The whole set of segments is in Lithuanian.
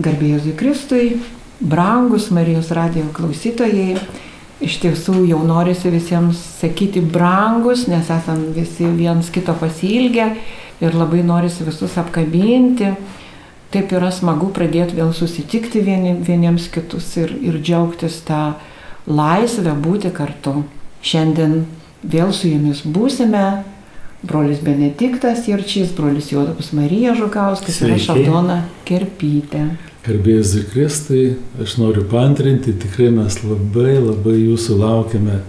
Garbėjus Kristui, brangus Marijos radijo klausytojai, iš tiesų jau norisi visiems sakyti brangus, nes esam visi viens kito pasilgę ir labai norisi visus apkabinti. Taip yra smagu pradėti vėl susitikti vieni, vieniems kitus ir, ir džiaugtis tą laisvę būti kartu. Šiandien vėl su jumis būsime. Brolis Benediktas Jirčys, brolis Juodapas Marija Žukauskas ir aš Aldona Kerpytė. Garbėjus Kristai, aš noriu pantrinti, tikrai mes labai labai jūsų laukiame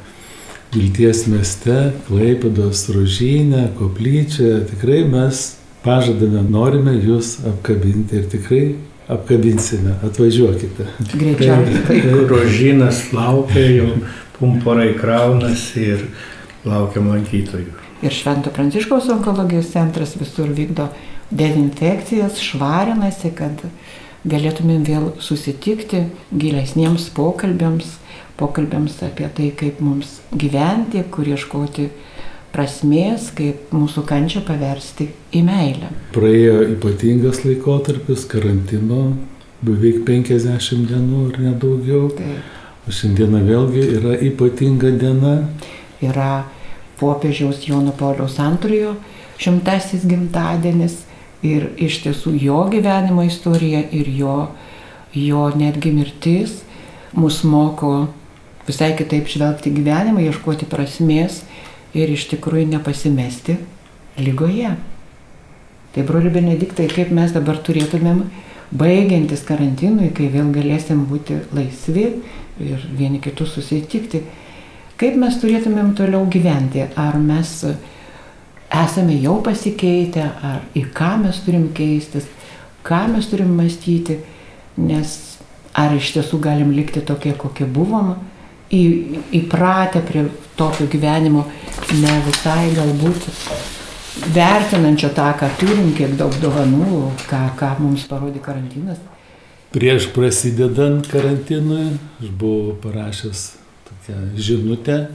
Vilties mieste, Klaipados rožynė, koplyčia. Tikrai mes pažadame, norime jūs apkabinti ir tikrai apkabinsime. Atvažiuokite. Greičiausiai. Rožynas laukia, jau pumporai kraunasi ir laukia lankytojų. Ir Švento Pranciškaus onkologijos centras visur vykdo dezinfekcijas, švarinasi, kad galėtumėm vėl susitikti gilesniems pokalbėms, pokalbėms apie tai, kaip mums gyventi, kur ieškoti prasmės, kaip mūsų kančią paversti į meilę. Praėjo ypatingas laikotarpis karantino, beveik 50 dienų ar nedaugiau. Taip. O šiandieną vėlgi yra ypatinga diena. Yra popiežiaus Jono Pauliaus antrojo šimtasis gimtadienis ir iš tiesų jo gyvenimo istorija ir jo, jo netgi mirtis mus moko visai kitaip žvelgti gyvenimą, ieškoti prasmės ir iš tikrųjų nepasimesti lygoje. Tai, broli Benediktai, kaip mes dabar turėtumėm, baigiantis karantinui, kai vėl galėsim būti laisvi ir vieni kitus susitikti, kaip mes turėtumėm toliau gyventi? Ar mes esame jau pasikeitę, ar į ką mes turim keistis, ką mes turim mąstyti, nes ar iš tiesų galim likti tokie, kokie buvom, į, įpratę prie tokio gyvenimo, ne visai galbūt vertinančio tą, ką turim, kiek daug dovanų, ką, ką mums parodė karantinas. Prieš prasidedant karantinui aš buvau parašęs žinutę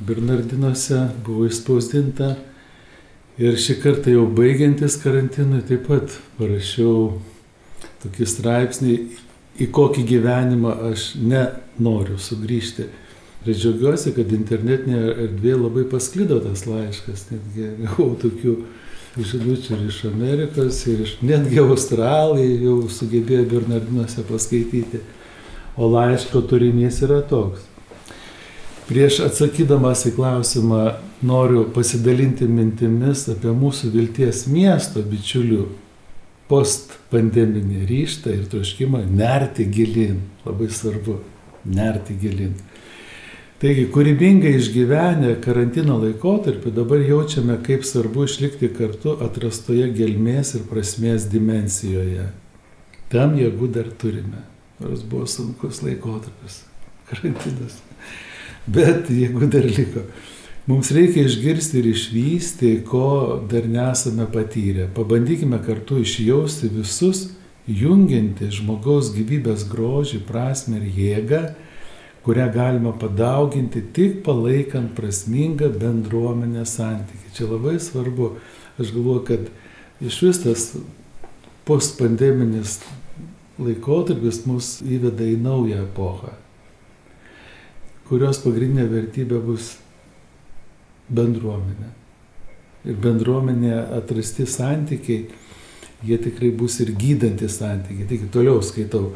Bernardinuose, buvo įspausdinta. Ir šį kartą jau baigiantis karantinui taip pat parašiau tokį straipsnį, į kokį gyvenimą aš nenoriu sugrįžti. Ir džiaugiuosi, kad internetinėje erdvėje labai pasklido tas laiškas, netgi gavau tokių žinučių ir iš Amerikos, ir iš netgi Australai jau sugebėjo Bernardinuose paskaityti. O laiško turinys yra toks. Prieš atsakydamas į klausimą noriu pasidalinti mintimis apie mūsų vilties miesto bičiulių postpandeminį ryštą ir troškimą nerti gilin. Labai svarbu - nerti gilin. Taigi, kūrybingai išgyvenę karantino laikotarpį dabar jaučiame, kaip svarbu išlikti kartu atrastoje gelmės ir prasmės dimensijoje. Tam jėgų dar turime, nors buvo sunkus laikotarpis, karantinas. Bet jeigu dar liko, mums reikia išgirsti ir išvysti, ko dar nesame patyrę. Pabandykime kartu išjausti visus jungianti žmogaus gyvybės grožį, prasme ir jėgą, kurią galima padauginti tik palaikant prasmingą bendruomenę santykį. Čia labai svarbu. Aš galvoju, kad iš vis tas postpandeminis laikotarpis mus įveda į naują epochą kurios pagrindinė vertybė bus bendruomenė. Ir bendruomenė atrasti santykiai, jie tikrai bus ir gydantis santykiai. Taigi toliau skaitau.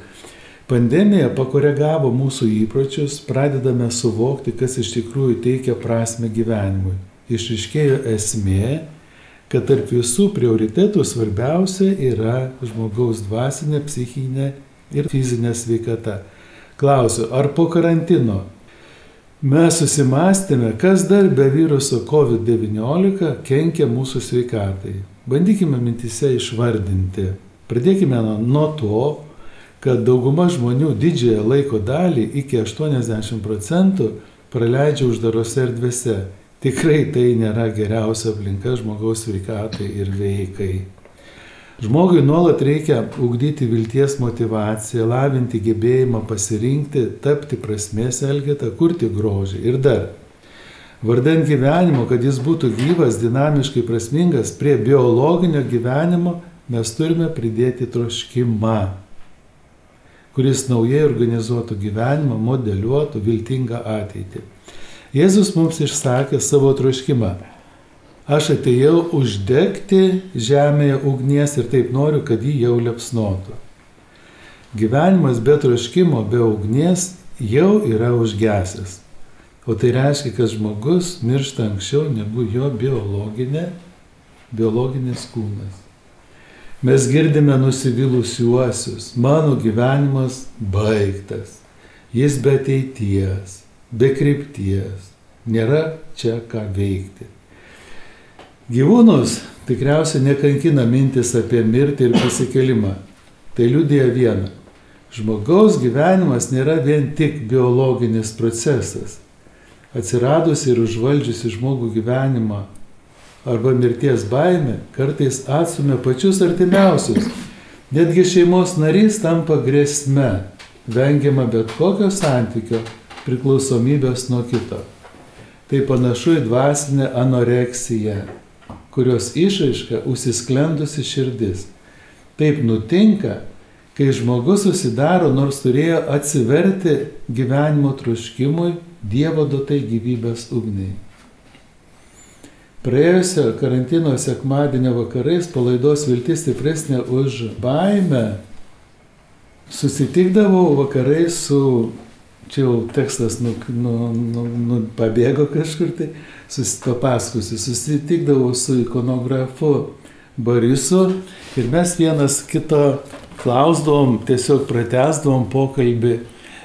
Pandemija pakoregavo mūsų įpročius, pradedame suvokti, kas iš tikrųjų teikia prasme gyvenimui. Išriškėjo esmė, kad tarp visų prioritetų svarbiausia yra žmogaus dvasinė, psichinė ir fizinė sveikata. Klausiu, ar po karantino mes susimastėme, kas dar be viruso COVID-19 kenkia mūsų sveikatai. Bandykime mintise išvardinti. Pradėkime nuo to, kad dauguma žmonių didžiąją laiko dalį iki 80 procentų praleidžia uždarose erdvėse. Tikrai tai nėra geriausia aplinka žmogaus sveikatai ir veikai. Žmogui nuolat reikia ugdyti vilties motivaciją, lavinti gebėjimą pasirinkti, tapti prasmės elgetą, kurti grožį. Ir dar, vardant gyvenimo, kad jis būtų gyvas, dinamiškai prasmingas, prie biologinio gyvenimo mes turime pridėti troškimą. kuris naujai organizuotų gyvenimą, modeliuotų viltingą ateitį. Jėzus mums išsakė savo troškimą. Aš atėjau uždegti žemėje ugnies ir taip noriu, kad jį jau liepsnotų. Gyvenimas be troškimo, be ugnies jau yra užgesęs. O tai reiškia, kad žmogus miršta anksčiau negu jo biologinė, biologinis kūnas. Mes girdime nusivylusiuosius, mano gyvenimas baigtas, jis be ateities, be krypties, nėra čia ką veikti. Gyvūnus tikriausiai nekankina mintis apie mirtį ir pasikelimą. Tai liūdėja viena. Žmogaus gyvenimas nėra vien tik biologinis procesas. Atsiradus ir užvaldžiusi žmogų gyvenimą arba mirties baime kartais atsumia pačius artimiausius. Netgi šeimos narys tampa grėsme, vengiama bet kokio santykio priklausomybės nuo kito. Tai panašu į dvasinę anoreksiją, kurios išaiška užsisklendusi širdis. Taip nutinka, kai žmogus susidaro, nors turėjo atsiverti gyvenimo troškimui Dievo duotai gyvybės ugniai. Praėjusio karantino sekmadienio vakarais palaidos viltis stipresnė už baimę. Susitikdavau vakarais su, čia jau tekstas nu, nu, nu, nu, pabėgo kažkur tai, papaskusi, susitikdavau su ikonografu Borisu ir mes vienas kito klausdavom, tiesiog pratesdavom pokalbį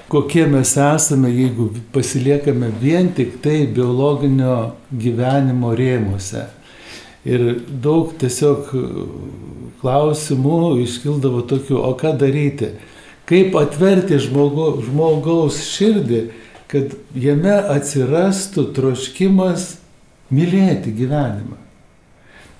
kokie mes esame, jeigu pasiliekame vien tik tai biologinio gyvenimo rėmuose. Ir daug tiesiog klausimų iškildavo tokių, o ką daryti, kaip atverti žmogu, žmogaus širdį, kad jame atsirastų troškimas mylėti gyvenimą.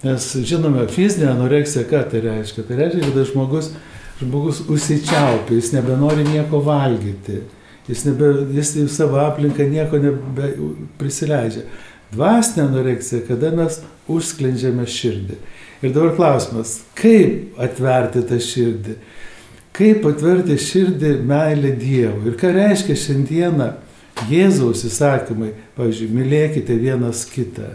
Nes žinome, fizinė anoreksija, ką tai reiškia? Tai reiškia, kad žmogus žmogus užsičiaupia, jis nebenori nieko valgyti, jis, nebe, jis į savo aplinką nieko neprisileidžia. Dvasinė anoreksija, kada mes užsklendžiame širdį. Ir dabar klausimas, kaip atverti tą širdį? Kaip atverti širdį meilę Dievui? Ir ką reiškia šiandieną Jėzaus įsakymai, pavyzdžiui, mylėkite vienas kitą.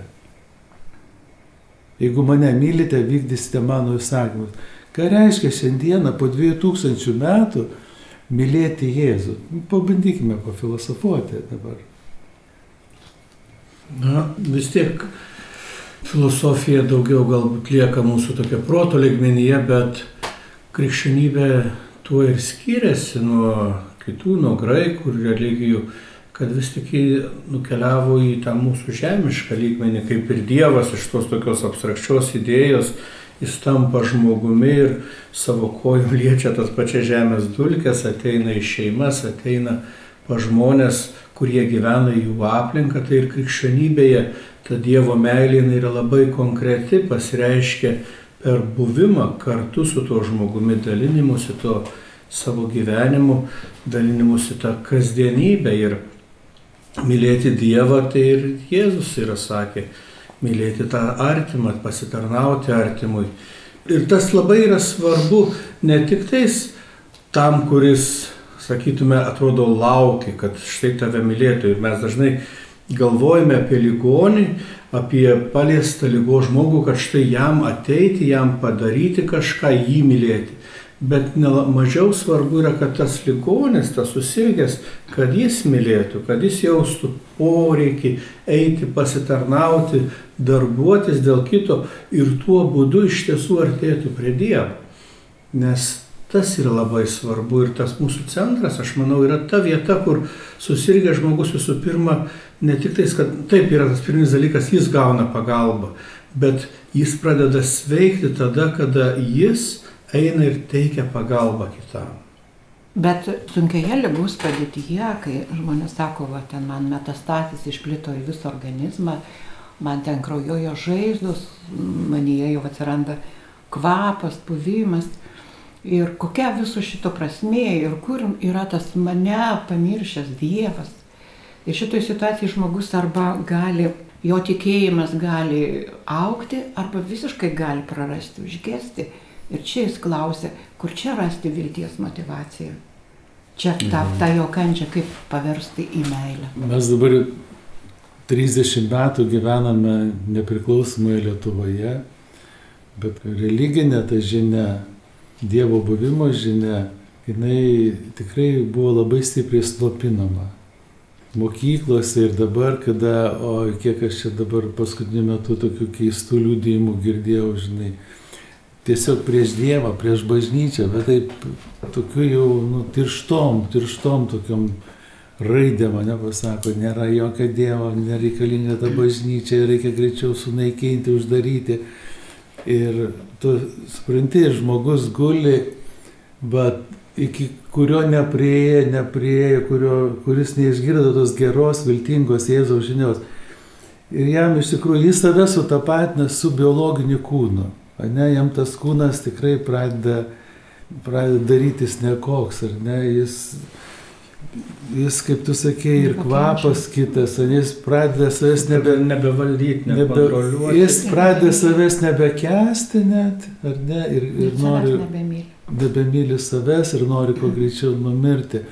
Jeigu mane mylite, vykdysite mano įsakymus. Ką reiškia šiandieną po 2000 metų mylėti Jėzų? Pabandykime pafilosofuoti dabar. Na, vis tiek filosofija daugiau galbūt lieka mūsų tokia proto ligmenyje, bet krikščionybė tuo ir skiriasi nuo kitų, nuo graikų religijų, kad vis tik nukeliavo į tą mūsų žemišką lygmenį, kaip ir Dievas iš tos tokios abstrakčios idėjos jis tampa žmogumi ir savo kojų liečia tas pačias žemės dulkes, ateina į šeimas, ateina pa žmonės, kurie gyvena jų aplinką, tai ir krikščionybėje ta Dievo meilė yra labai konkreti, pasireiškia per buvimą kartu su tuo žmogumi, dalinimusi to savo gyvenimu, dalinimusi tą kasdienybę ir mylėti Dievą, tai ir Jėzus yra sakė, mylėti tą artimą, pasitarnauti artimui. Ir tas labai yra svarbu ne tik tais tam, kuris, sakytume, atrodo laukia, kad štai tave mylėtų. Ir mes dažnai galvojame apie ligonį, apie paliestą lygo žmogų, kad štai jam ateiti, jam padaryti kažką, jį mylėti. Bet ne, mažiau svarbu yra, kad tas ligonis, tas susirgęs, kad jis mylėtų, kad jis jaustų poreikį eiti pasitarnauti, darbuotis dėl kito ir tuo būdu iš tiesų artėtų prie Dievo. Nes tas yra labai svarbu ir tas mūsų centras, aš manau, yra ta vieta, kur susirgęs žmogus visų pirma, ne tik tais, kad taip yra tas pirminis dalykas, jis gauna pagalbą, bet jis pradeda sveikti tada, kada jis eina ir teikia pagalbą kitam. Bet sunkioje lygus padėtyje, kai žmonės sako, va, ten man metastatis išplito į visą organizmą, man ten kraujojo žaizdos, manyje jau atsiranda kvapas, puvimas. Ir kokia viso šito prasmė ir kur yra tas mane pamiršęs Dievas. Ir šitoje situacijoje žmogus arba gali, jo tikėjimas gali aukti, arba visiškai gali prarasti, užgesti. Ir čia jis klausė, kur čia rasti vilties motivaciją. čia tą, tą jo kančią kaip paversti į meilę. Mes dabar 30 metų gyvename nepriklausomoje Lietuvoje, bet religinė ta žinia, Dievo buvimo žinia, jinai tikrai buvo labai stipriai slopinama. Mokyklose ir dabar, kada, o kiek aš čia dabar paskutiniu metu tokių keistų liūdėjimų girdėjau, žinai, tiesiog prieš Dievą, prieš bažnyčią, bet taip tokiu jau nu, tirštom, tirštom tokiam raidė mane pasako, nėra jokio Dievo, nereikalinga ta bažnyčia, reikia greičiau sunaikinti, uždaryti. Ir tu supranti, žmogus guli, bet iki kurio neprieė, neprieė, kurio, kuris neišgirdo tos geros, viltingos Jėzaus žinios. Ir jam iš tikrųjų jis save sutapatina su biologiniu kūnu. Ne, jam tas kūnas tikrai pradeda, pradeda darytis nekoks, ar ne, jis jis, kaip tu sakei, ir kvapas kitas, jis pradeda savęs nebe, nebevaldyti, nebe, jis pradeda savęs nebekesti net, ar ne, ir, ir nori, nebemyli. savęs ir nori kuo greičiau numirti.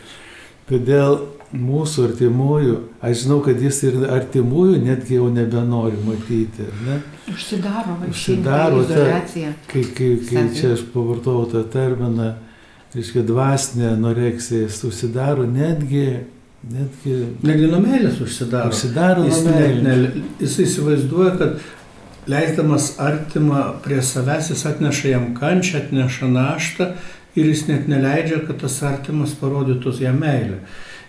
Todėl mūsų artimųjų, aš žinau, kad jis ir artimųjų netgi jau nebenori matyti, ne? Užsidaro, Užsidaro, ta, kai, kai, kai čia aš pavartojau tą terminą, reiškia dvasinė anoreksija susidaro netgi, netgi, Netgi nuo meilės užsidaro. užsidaro Jis, nuo ne, jis įsivaizduoja, kad leisdamas artimą prie savęs, jis atneša jam kančią, atneša naštą ir jis net neleidžia, kad tas artimas parodytų jam meilę.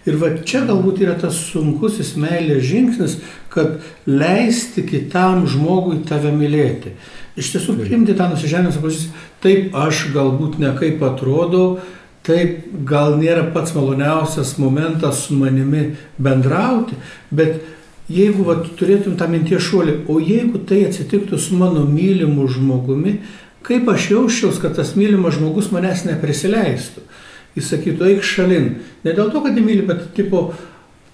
Ir va čia galbūt yra tas sunkusis meilės žingsnis, kad leisti kitam žmogui tave mylėti. Iš tiesų priimti tą nusižemės poziciją, taip aš galbūt nekaip atrodau, taip gal nėra pats maloniausias momentas su manimi bendrauti, bet jeigu va, turėtum tą minties šuolį, o jeigu tai atsitiktų su mano mylimu žmogumi, kaip aš jausčiaus, kad tas mylimas žmogus manęs neprisileistų. Jis sakytų, eik šalin. Ne dėl to, kad įmyli, bet tipo,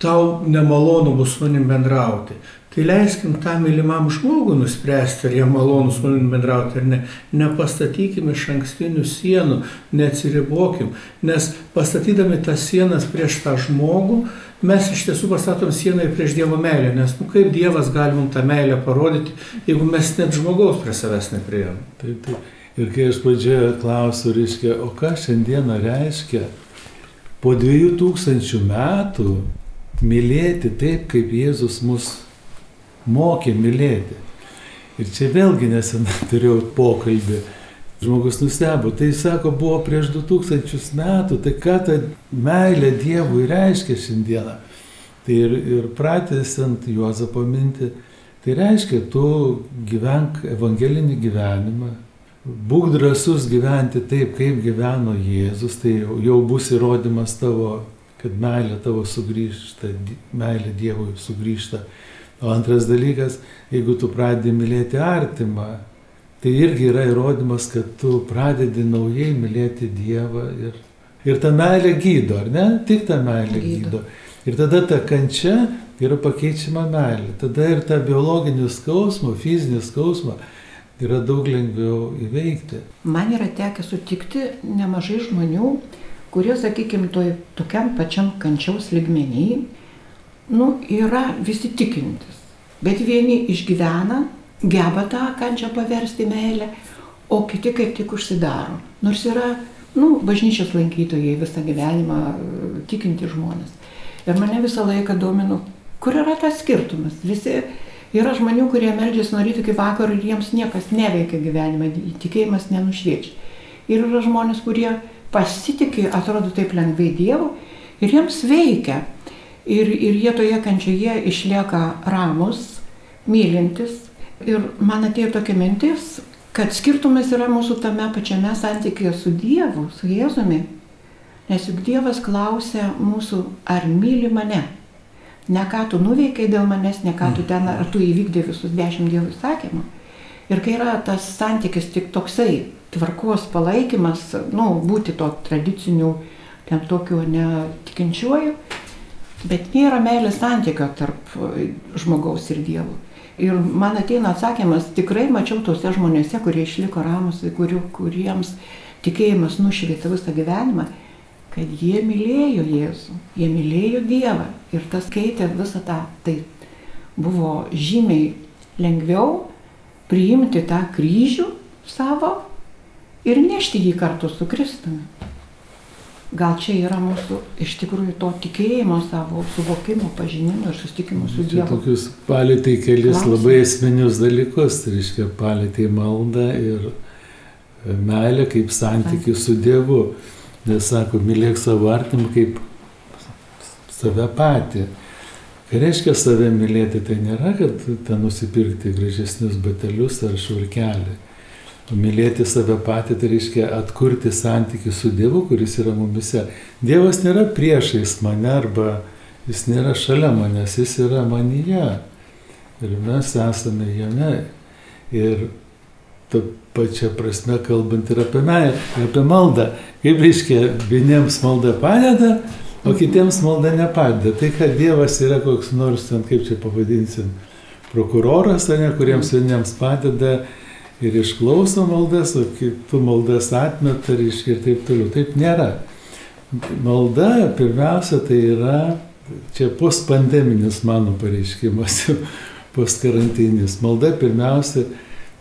tau nemalonu bus su manim bendrauti. Tai leiskim tam mylimam žmogui nuspręsti, ar jie malonu su manim bendrauti ar ne. Nepastatykim iš ankstinių sienų, neatsiribokim, nes pastatydami tas sienas prieš tą žmogų, mes iš tiesų pastatom sieną ir prieš Dievo meilę, nes nu, kaip Dievas gali mums tą meilę parodyti, jeigu mes net žmogaus prie savęs nepriejom. Taip, taip. Ir kai aš pradžioje klausiu, reiškia, o ką šiandieną reiškia po dviejų tūkstančių metų mylėti taip, kaip Jėzus mus mokė mylėti. Ir čia vėlgi nesenai turėjau pokalbį. Žmogus nustebo, tai sako, buvo prieš 2000 metų, tai ką ta meilė Dievui reiškia šiandieną. Tai ir, ir pratęsant Juozapo mintį, tai reiškia, tu gyvenk evangelinį gyvenimą, būk drasus gyventi taip, kaip gyveno Jėzus, tai jau, jau bus įrodymas tavo, kad meilė tavo sugrįžta, meilė Dievui sugrįžta. O antras dalykas, jeigu tu pradedi mylėti artimą, tai irgi yra įrodymas, kad tu pradedi naujai mylėti Dievą ir, ir ta meilė gydo, ar ne? Tik ta meilė Gydo. gydo. Ir tada ta kančia yra pakeičiama meilė. Tada ir tą biologinį skausmą, fizinį skausmą yra daug lengviau įveikti. Man yra tekę sutikti nemažai žmonių, kurie, sakykime, toj tokiam pačiam kančiaus ligmenį, nu, yra visi tikintis. Bet vieni išgyvena, geba tą kančią paversti meilę, o kiti kaip tik užsidaro. Nors yra, nu, bažnyčios lankytojai visą gyvenimą tikinti žmonės. Ir mane visą laiką domino, kur yra tas skirtumas. Visi yra žmonių, kurie meldžiasi nuo ryto iki vakaro ir jiems niekas neveikia gyvenime, tikėjimas nenušviečia. Ir yra žmonės, kurie pasitikė, atrodo taip lengvai Dievu ir jiems veikia. Ir, ir jie toje kančioje išlieka ramus, mylintis. Ir man atėjo tokia mintis, kad skirtumas yra mūsų tame pačiame santykėje su Dievu, su Jėzumi. Nes juk Dievas klausia mūsų, ar myli mane. Ne ką tu nuveikai dėl manęs, ne ką tu ten, ar tu įvykdė visus dešimt Dievo įsakymų. Ir kai yra tas santykis tik toksai, tvarkos palaikymas, nu, būti to tradiciniu, ten tokiu netikinčiuoju, bet nėra meilės santykio tarp e, žmogaus ir Dievo. Ir man ateina atsakymas, tikrai mačiau tose žmonėse, kurie išliko ramus, kurių, kuriems tikėjimas nušvietė visą gyvenimą, kad jie mylėjo Jėzų, jie mylėjo Dievą ir tas keitė visą tą. Tai buvo žymiai lengviau priimti tą kryžių savo ir nešti jį kartu su Kristumi. Gal čia yra mūsų iš tikrųjų to tikėjimo savo, suvokimo, pažinimo ir susitikimo su Dievu. tokius palėtė kelis Klausimas. labai esminius dalykus, tai reiškia palėtė maldą ir meilę kaip santykių su Dievu. Nes sako, mylėk savo artimą kaip save patį. Kai reiškia save mylėti, tai nėra, kad ten nusipirkti gražesnius batelius ar švarkelį. O mylėti save patį, tai reiškia atkurti santykių su Dievu, kuris yra mumise. Dievas nėra priešais mane arba jis nėra šalia manęs, jis yra manyje. Ir mes esame jame. Ir ta pačia prasme kalbant ir apie meilę, ir apie maldą. Kaip reiškia, vieniems malda padeda, o kitiems malda nepadeda. Tai, kad Dievas yra koks nors, ten, kaip čia pavadinsim, prokuroras, ne, kuriems vieniems padeda ir išklauso maldas, o kitų maldas atmeta reiškia, ir taip toliau. Taip nėra. Malda pirmiausia tai yra, čia postpandeminis mano pareiškimas, postkarantinis. Malda pirmiausia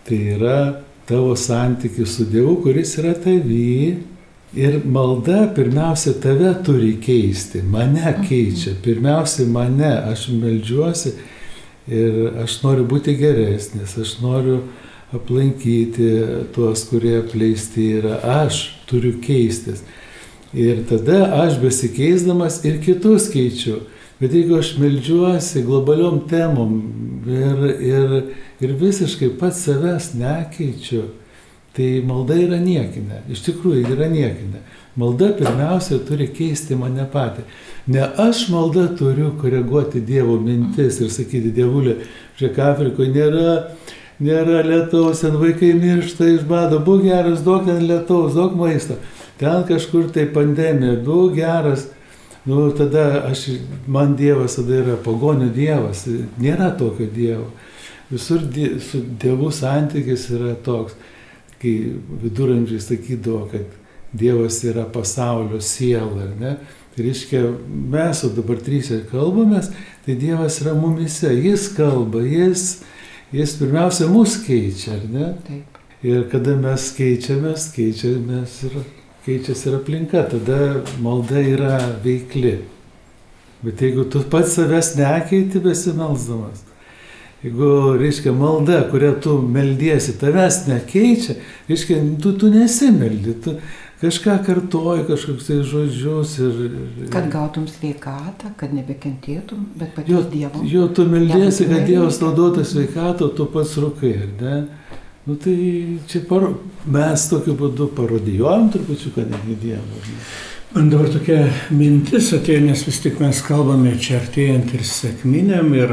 tai yra tavo santykis su Dievu, kuris yra tavy. Ir malda pirmiausia tave turi keisti, mane keičia, pirmiausia mane, aš melžiuosi ir aš noriu būti geresnis, aš noriu aplankyti tuos, kurie apleisti yra, aš turiu keistis. Ir tada aš besikeisdamas ir kitus keičiu. Bet jeigu aš melžiuosi globaliom temom ir, ir, ir visiškai pats savęs nekeičiu, tai malda yra niekinė. Iš tikrųjų yra niekinė. Malda pirmiausia turi keisti mane patį. Ne aš malda turiu koreguoti Dievo mintis ir sakyti, Dievulė, žiūrėk, Afrikoje nėra, nėra lietaus, ten vaikai miršta iš bado, būk geras, duok ten lietaus, duok maisto. Ten kažkur tai pandemija, būk geras, Nu, tada aš, man Dievas tada yra pagonių Dievas, nėra tokio Dievo. Visur die, su Dievu santykis yra toks, kai viduramžiai sakydavo, kad Dievas yra pasaulio siela, ne? Tai reiškia, mes, o dabar trysė kalbamės, tai Dievas yra mumise, Jis kalba, Jis, jis pirmiausia mus keičia, ar ne? Taip. Ir kada mes keičiamės, keičiamės ir keičiasi ir aplinka, tada malda yra veikli. Bet jeigu tu pats savęs nekeiti besimelsdamas, jeigu, reiškia, malda, kurią tu meldiesi, tavęs nekeičia, reiškia, tu, tu nesimeldi, tu kažką kartoji, kažkokius tai žodžius ir... ir Kad gautum sveikatą, kad nebekentėtum, bet jo, paties Dievo. jo, tu meldiesi, kad Dievas naudotų sveikatą, tu pats rūkai, ar ne? Nu tai čia paro... mes tokiu būdu parodijuojam trupučiuką netgi Dievą. Man dabar tokia mintis atėjo, nes vis tik mes kalbame čia artėjant ir sėkminėm, ir,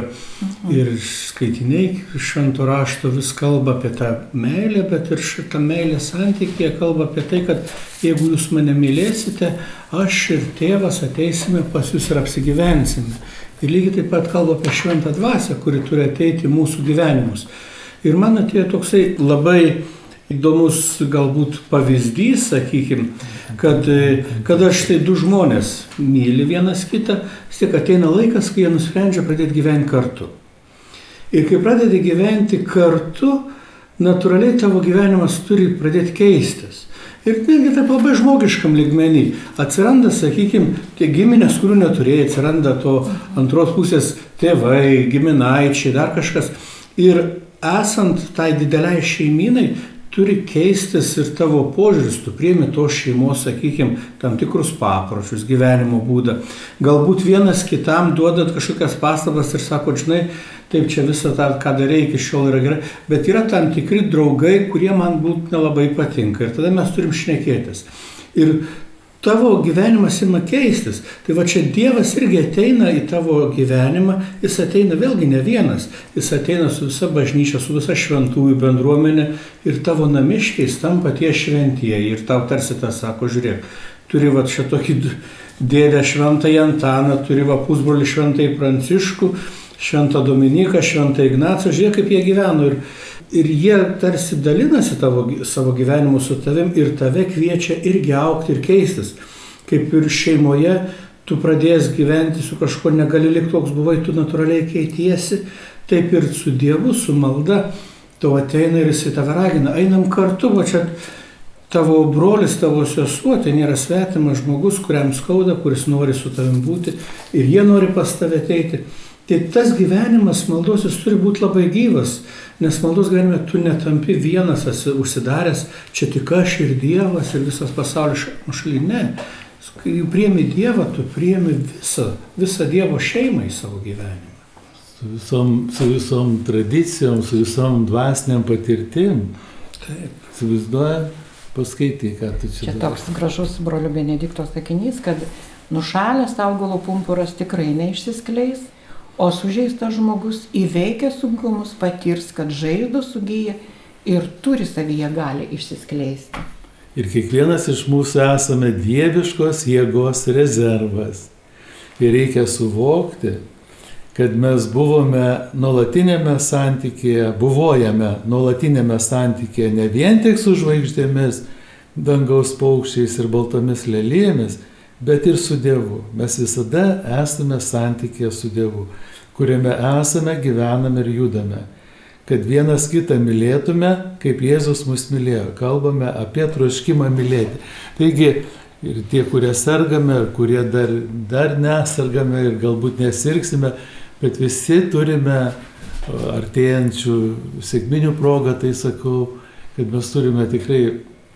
ir skaitiniai švento rašto vis kalba apie tą meilę, bet ir šitą meilę santykėje kalba apie tai, kad jeigu jūs mane mylėsite, aš ir tėvas ateisime pas jūs ir apsigyvensime. Ir lygiai taip pat kalba apie šventą dvasę, kuri turi ateiti į mūsų gyvenimus. Ir man atėjo toksai labai įdomus galbūt pavyzdys, sakykime, kad, e, kad aš tai du žmonės myli vienas kitą, vis tiek ateina laikas, kai jie nusprendžia pradėti gyventi kartu. Ir kai pradedi gyventi kartu, natūraliai tavo gyvenimas turi pradėti keistis. Ir netgi taip labai žmogiškam ligmenį. Atsiranda, sakykime, tie giminės, kurių neturėjai, atsiranda to antros pusės tėvai, giminaičiai, dar kažkas. Ir esant tai dideliai šeiminai, turi keistis ir tavo požiūris, tu priemi tos šeimos, sakykime, tam tikrus papročius, gyvenimo būdą. Galbūt vienas kitam duodat kažkokias pastabas ir sako, žinai, taip čia visą tą, ką darė iki šiol yra gerai, bet yra tam tikri draugai, kurie man būt nelabai patinka ir tada mes turim šnekėtis. Ir tavo gyvenimas ima keistis. Tai va čia Dievas irgi ateina į tavo gyvenimą, jis ateina vėlgi ne vienas, jis ateina su visa bažnyčia, su visa šventųjų bendruomenė ir tavo namiškiais tampa tie šventieji ir tau tarsi tas sako, žiūrėk, turi va čia tokį dėdę šventąjį Antaną, turi va pusbrolį šventąjį Pranciškų, šventą Dominiką, šventą Ignacą, žiūrėk kaip jie gyveno ir, ir jie tarsi dalinasi tavo, savo gyvenimu su tavim ir tave kviečia irgi aukti ir keistis. kaip ir šeimoje, tu pradėjęs gyventi su kažkuo negali likti toks buvai, tu natūraliai keitiesi, taip ir su Dievu, su malda, tu ateina ir jisai tave ragina, einam kartu, va čia tavo brolis, tavo sesuo, tai nėra svetimas žmogus, kuriam skauda, kuris nori su tavim būti ir jie nori pas tave ateiti. Tai tas gyvenimas maldos jis turi būti labai gyvas, nes maldos gyvenime tu netampi vienas, esi užsidaręs, čia tik aš ir Dievas ir visas pasaulis šalia. Ne. Kai priemi Dievą, tu priemi visą, visą Dievo šeimą į savo gyvenimą. Su visom, su visom tradicijom, su visom dvasiniam patirtim. Taip. Įsivaizduoja, paskaitai, ką tu čia. Čia toks gražus brolio Benedikto sakinys, kad nušalęs augalo pumpuras tikrai neišsiskleis, o sužeistas žmogus įveikęs sunkumus patirs, kad žaizdos sugyja ir turi savyje gali išsiskleisti. Ir kiekvienas iš mūsų esame dieviškos jėgos rezervas. Ir reikia suvokti, kad mes buvome nuolatinėme santykėje, buvojame nuolatinėme santykėje ne vien tik su žvaigždėmis, dangaus paukščiais ir baltomis lėlėmis, bet ir su Dievu. Mes visada esame santykėje su Dievu, kuriame esame, gyvename ir judame. Kad vienas kitą mylėtume, kaip Jėzus mus mylėjo. Kalbame apie troškimą mylėti. Taigi ir tie, kurie sergame, ir kurie dar, dar nesargame ir galbūt nesirksime, bet visi turime artėjančių sėkminių progą, tai sakau, kad mes turime tikrai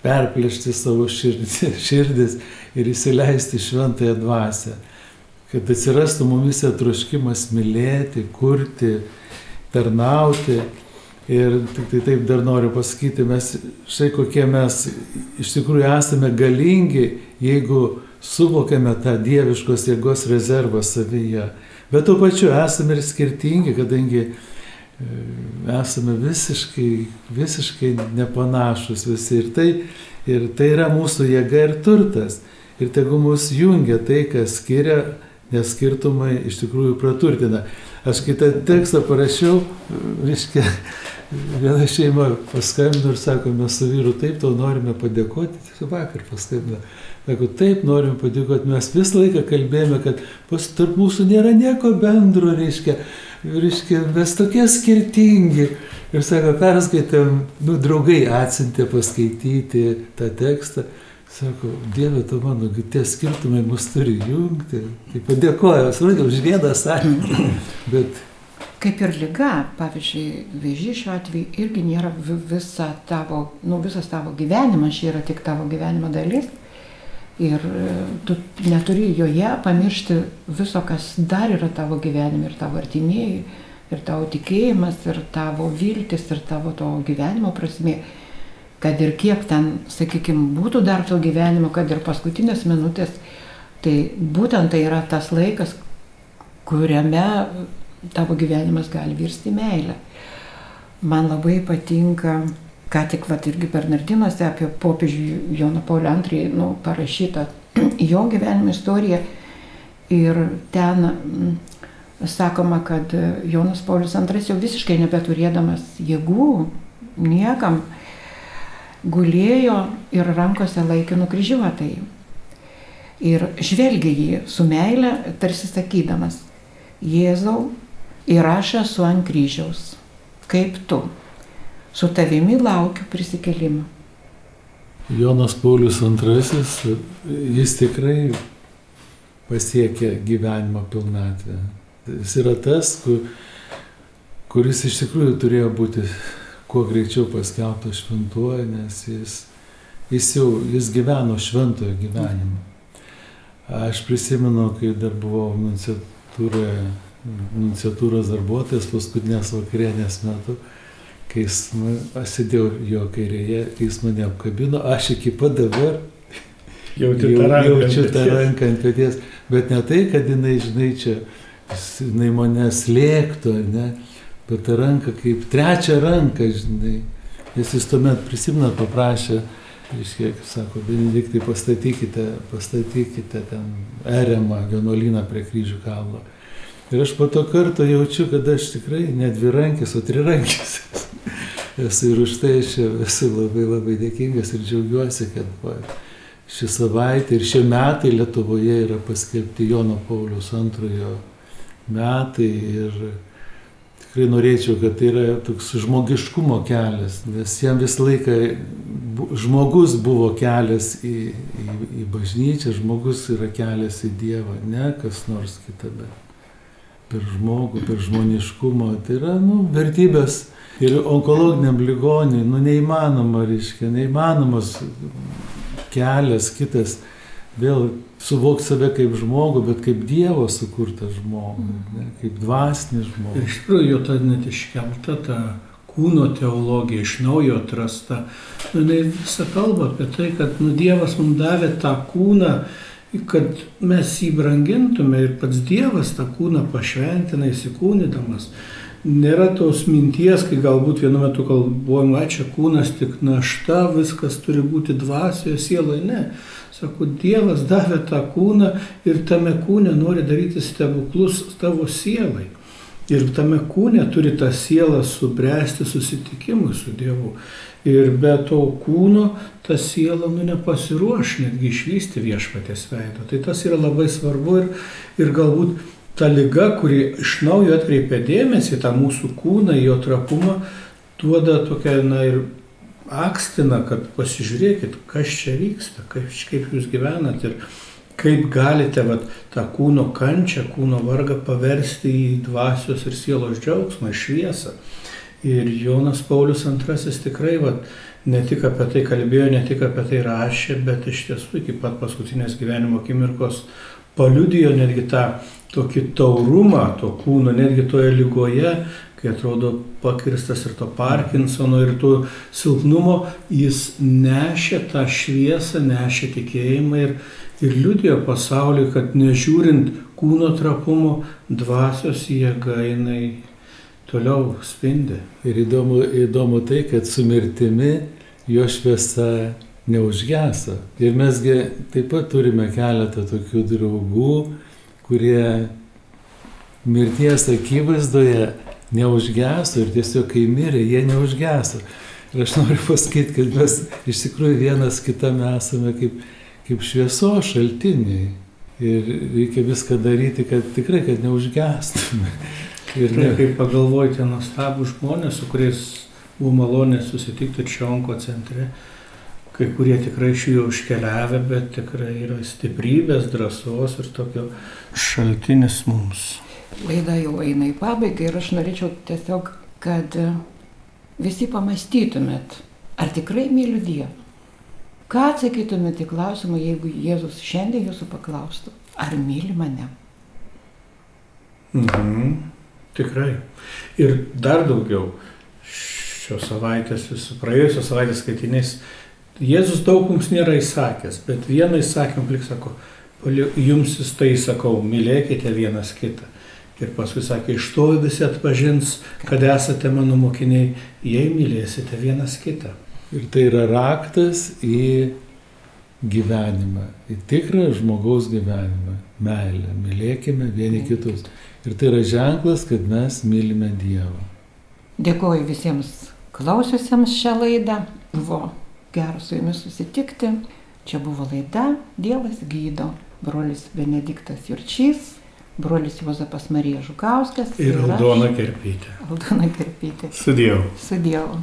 perplėšti savo širdis, ir įsileisti šventąją dvasę. Kad atsirastų mumise troškimas mylėti, kurti, tarnauti. Ir tik tai taip dar noriu pasakyti, mes štai kokie mes iš tikrųjų esame galingi, jeigu suvokiame tą dieviškos jėgos rezervą savyje. Bet tuo pačiu esame ir skirtingi, kadangi esame visiškai, visiškai nepanašus visi. Ir tai, ir tai yra mūsų jėga ir turtas. Ir tegu mus jungia tai, kas skiria, nes skirtumai iš tikrųjų praturtina. Aš kitą tekstą parašiau, reiškia, viena šeima paskambino ir sako, mes su vyru taip tau norime padėkoti, tiesiog vakar paskambino. Sako, taip norim padėkoti, mes visą laiką kalbėjome, kad pas tarp mūsų nėra nieko bendro, reiškia, reiškia, mes tokie skirtingi. Ir sako, perskaitėm, nu, draugai atsintė paskaityti tą tekstą. Sako, Dieve, tu mano, tie skirtumai mus turi jungti. Tai padėkoju, suprantate, už vieną sakinį. Bet Kaip ir lyga, pavyzdžiui, vėžys šiuo atveju irgi nėra visa tavo, nu, visas tavo gyvenimas, čia yra tik tavo gyvenimo dalis. Ir tu neturi joje pamiršti viso, kas dar yra tavo gyvenime ir tavo artimieji, ir tavo tikėjimas, ir tavo viltis, ir tavo to gyvenimo prasme. Kad ir kiek ten, sakykime, būtų dar to gyvenimo, kad ir paskutinės minutės, tai būtent tai yra tas laikas, kuriame tavo gyvenimas gali virsti meilę. Man labai patinka, ką tik vat irgi Bernardinuose apie popiežių Joną Paulį II nu, parašyta jo gyvenimo istorija. Ir ten mm, sakoma, kad Jonas Paulius II jau visiškai nebeturėdamas jėgų niekam gulėjo ir rankose laikė nukryžiuotai. Ir žvelgia jį su meile, tarsi sakydamas, Jėzau, ir aš esu ant kryžiaus, kaip tu, su tavimi laukiu prisikelimo. Jonas Paulius II, jis tikrai pasiekė gyvenimo pilnatvę. Jis yra tas, kur, kuris iš tikrųjų turėjo būti kuo greičiau paskelbtas šventuoju, nes jis, jis jau jis gyveno šventojo gyvenimą. Aš prisimenu, kai dar buvau nunciatūroje, nunciatūros darbuotojas paskutinės vakarienės metu, kai jis, aš sėdėjau jo kairėje, kai jis mane apkabino, aš iki pat dabar Jaučiu jau, tą ranką jaučiu tą ranką ant pėties, bet ne tai, kad jinai, žinai, čia, jinai mane slėgtų, ne, bet tą ranką kaip trečią ranką, žinai. Nes jis tuomet prisimena paprašė, reiškia, kaip sako, Benediktai, pastatykite, pastatykite ten eremą vienuolyną prie kryžių kalno. Ir aš po to karto jaučiu, kad aš tikrai ne dvi rankis, o trirankis. Esu ir už tai aš esu labai labai dėkingas ir džiaugiuosi, kad va, ši savaitė ir šie metai Lietuvoje yra paskelbti Jono Paulius antrojo metai ir tikrai norėčiau, kad tai yra toks žmogiškumo kelias, nes jam visą laiką žmogus buvo kelias į, į, į bažnyčią, žmogus yra kelias į Dievą, ne kas nors kita, bet per žmogų, per žmoniškumą. Tai yra nu, vertybės ir onkologiniam ligoniui, nu neįmanoma, reiškia, neįmanomas kelias kitas vėl suvokti save kaip žmogų, bet kaip Dievo sukurtą žmogų, ne, kaip dvasinį žmogų. Iš tikrųjų ta net iškelta ta kūno teologija, iš naujo atrasta. Nu, jinai visą kalba apie tai, kad nu, Dievas mums davė tą kūną, kad mes jį brangintume ir pats Dievas tą kūną pašventina įsikūnydamas. Nėra tos minties, kai galbūt vienu metu kalbuojama, čia kūnas tik našta, viskas turi būti dvasioje, sieloje. Ne. Sako, Dievas davė tą kūną ir tame kūne nori daryti stebuklus tavo sielai. Ir tame kūne turi ta siela subręsti susitikimui su Dievu. Ir be to kūno ta siela nu nepasiruoš netgi išvysti viešpatės veido. Tai tas yra labai svarbu ir, ir galbūt ta lyga, kuri iš naujo atkreipia dėmesį tą mūsų kūną, jo trapumą, duoda tokią, na ir akstina, kad pasižiūrėkit, kas čia vyksta, kaip, kaip jūs gyvenat ir kaip galite vat, tą kūno kančią, kūno vargą paversti į dvasios ir sielos džiaugsmą, šviesą. Ir Jonas Paulius II tikrai vat, ne tik apie tai kalbėjo, ne tik apie tai rašė, bet iš tiesų iki pat paskutinės gyvenimo akimirkos paliudijo netgi tą tokį taurumą to kūno, netgi toje lygoje, kai atrodo pakirstas ir to Parkinsono, ir to silpnumo, jis nešė tą šviesą, nešė tikėjimą ir, ir liudijo pasauliui, kad nežiūrint kūno trapumo, dvasios jėga jinai toliau spindi. Ir įdomu, įdomu tai, kad su mirtimi jo šviesa neužgesa. Ir mesgi taip pat turime keletą tokių draugų, kurie mirties akivaizdoje neužgeso ir tiesiog kai mirė, jie neužgeso. Ir aš noriu pasakyti, kad mes iš tikrųjų vienas kitame esame kaip, kaip švieso šaltiniai. Ir reikia viską daryti, kad tikrai, kad neužgestume. Ir ne, kaip pagalvojate, nuostabų žmonės, su kuriais buvo malonė susitikti čia onko centre, kai kurie tikrai iš jų užkeliavę, bet tikrai yra stiprybės, drąsos ir tokio šaltinis mums. Laida jau eina į pabaigą ir aš norėčiau tiesiog, kad visi pamastytumėt, ar tikrai myliu Dievą. Ką atsakytumėte į klausimą, jeigu Jėzus šiandien jūsų paklaustų, ar myli mane? Mhm. Tikrai. Ir dar daugiau šios savaitės, visų praėjusios savaitės skaitiniais, Jėzus daug mums nėra įsakęs, bet vieną įsakymą plik sako, jums jis tai sakau, mylėkite vienas kitą. Ir paskui sakė, iš to visi atpažins, kad esate mano mokiniai, jei mylėsite vienas kitą. Ir tai yra raktas į gyvenimą, į tikrą žmogaus gyvenimą, meilę. Mylėkime vieni kitus. Ir tai yra ženklas, kad mes mylime Dievą. Dėkuoju visiems klausiusiems šią laidą. Buvo gera su jumis susitikti. Čia buvo laida Dievas gydo. Brolis Benediktas Jurčys, brolis Juozapas Marija Žukauskas. Ir Aldona Kerpytė. Aldona Kerpytė. Su Dievu. Su Dievu.